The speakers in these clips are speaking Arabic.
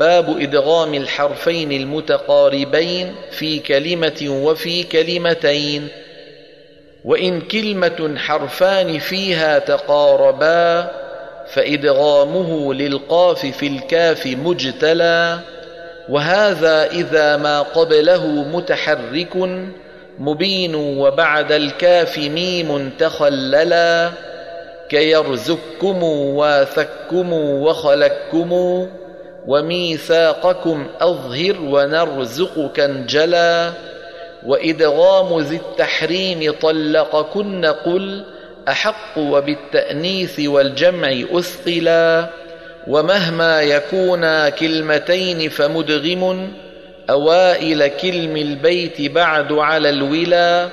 باب إدغام الحرفين المتقاربين في كلمة وفي كلمتين. وإن كلمة حرفان فيها تقاربا فإدغامه للقاف في الكاف مجتلى. وهذا إذا ما قبله متحرك مبين وبعد الكاف ميم تخللا. كيرزقكم واثكم وخلككم وميثاقكم أظهر ونرزقك أنجلا وإدغام ذي التحريم طلقكن قل أحق وبالتأنيث والجمع أثقلا ومهما يكونا كلمتين فمدغم أوائل كلم البيت بعد على الولا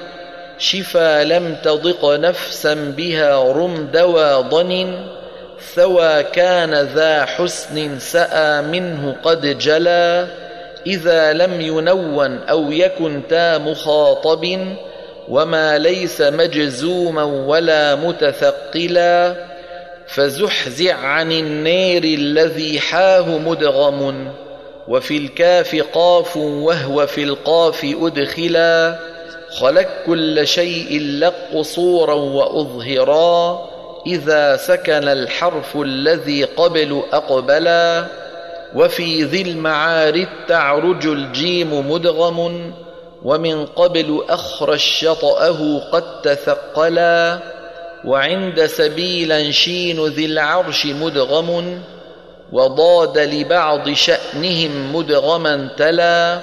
شفا لم تضق نفسا بها رم دوا ثوى كان ذا حسن سأى منه قد جلا إذا لم ينون أو يكن تا مخاطب وما ليس مجزوما ولا متثقلا فزحزع عن النير الذي حاه مدغم وفي الكاف قاف وهو في القاف أدخلا خلق كل شيء لق صورا وأظهرا إذا سكن الحرف الذي قبل أقبلا وفي ذي المعارض تعرج الجيم مدغم ومن قبل أخرج شطأه قد تثقلا وعند سبيلا شين ذي العرش مدغم وضاد لبعض شأنهم مدغما تلا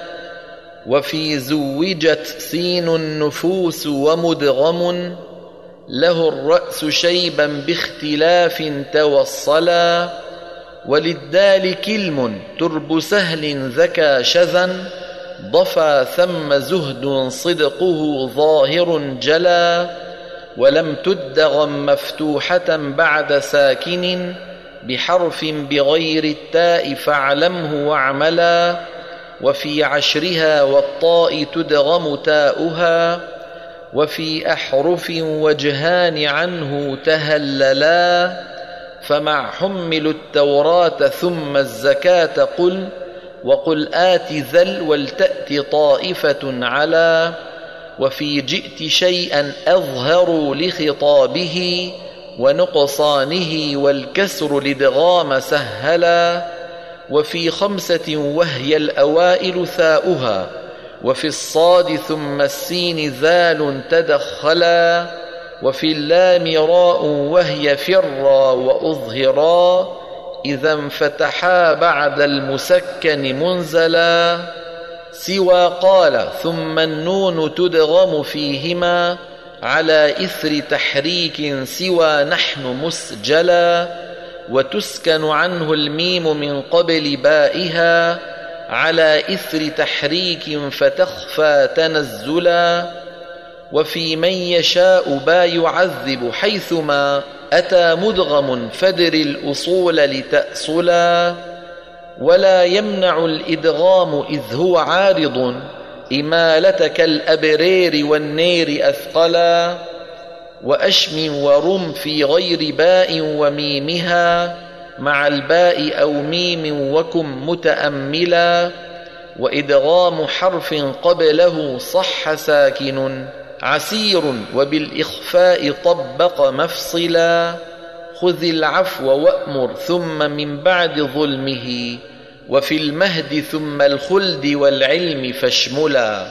وفي زوجت سين النفوس ومدغم له الرأس شيبا باختلاف توصلا وللدال كلم ترب سهل ذكى شذا ضفى ثم زهد صدقه ظاهر جلا ولم تدغم مفتوحة بعد ساكن بحرف بغير التاء فاعلمه واعملا وفي عشرها والطاء تدغم تاؤها. وفي أحرف وجهان عنه تهللا فمع حمل التوراة ثم الزكاة قل وقل آت ذل ولتأت طائفة على وفي جئت شيئا أظهر لخطابه ونقصانه والكسر لدغام سهلا وفي خمسة وهي الأوائل ثاؤها. وفي الصاد ثم السين ذال تدخلا وفي اللام راء وهي فرا وأظهرا إذا انفتحا بعد المسكن منزلا سوى قال ثم النون تدغم فيهما على إثر تحريك سوى نحن مسجلا وتسكن عنه الميم من قبل بائها على إثر تحريك فتخفى تنزلا وفي من يشاء با يعذب حيثما أتى مدغم فدر الأصول لتأصلا ولا يمنع الإدغام إذ هو عارض إمالة كالأبرير والنير أثقلا وأشم ورم في غير باء وميمها مع الباء أو ميم وكم متأملا وإدغام حرف قبله صح ساكن عسير وبالإخفاء طبق مفصلا خذ العفو وأمر ثم من بعد ظلمه وفي المهد ثم الخلد والعلم فاشملا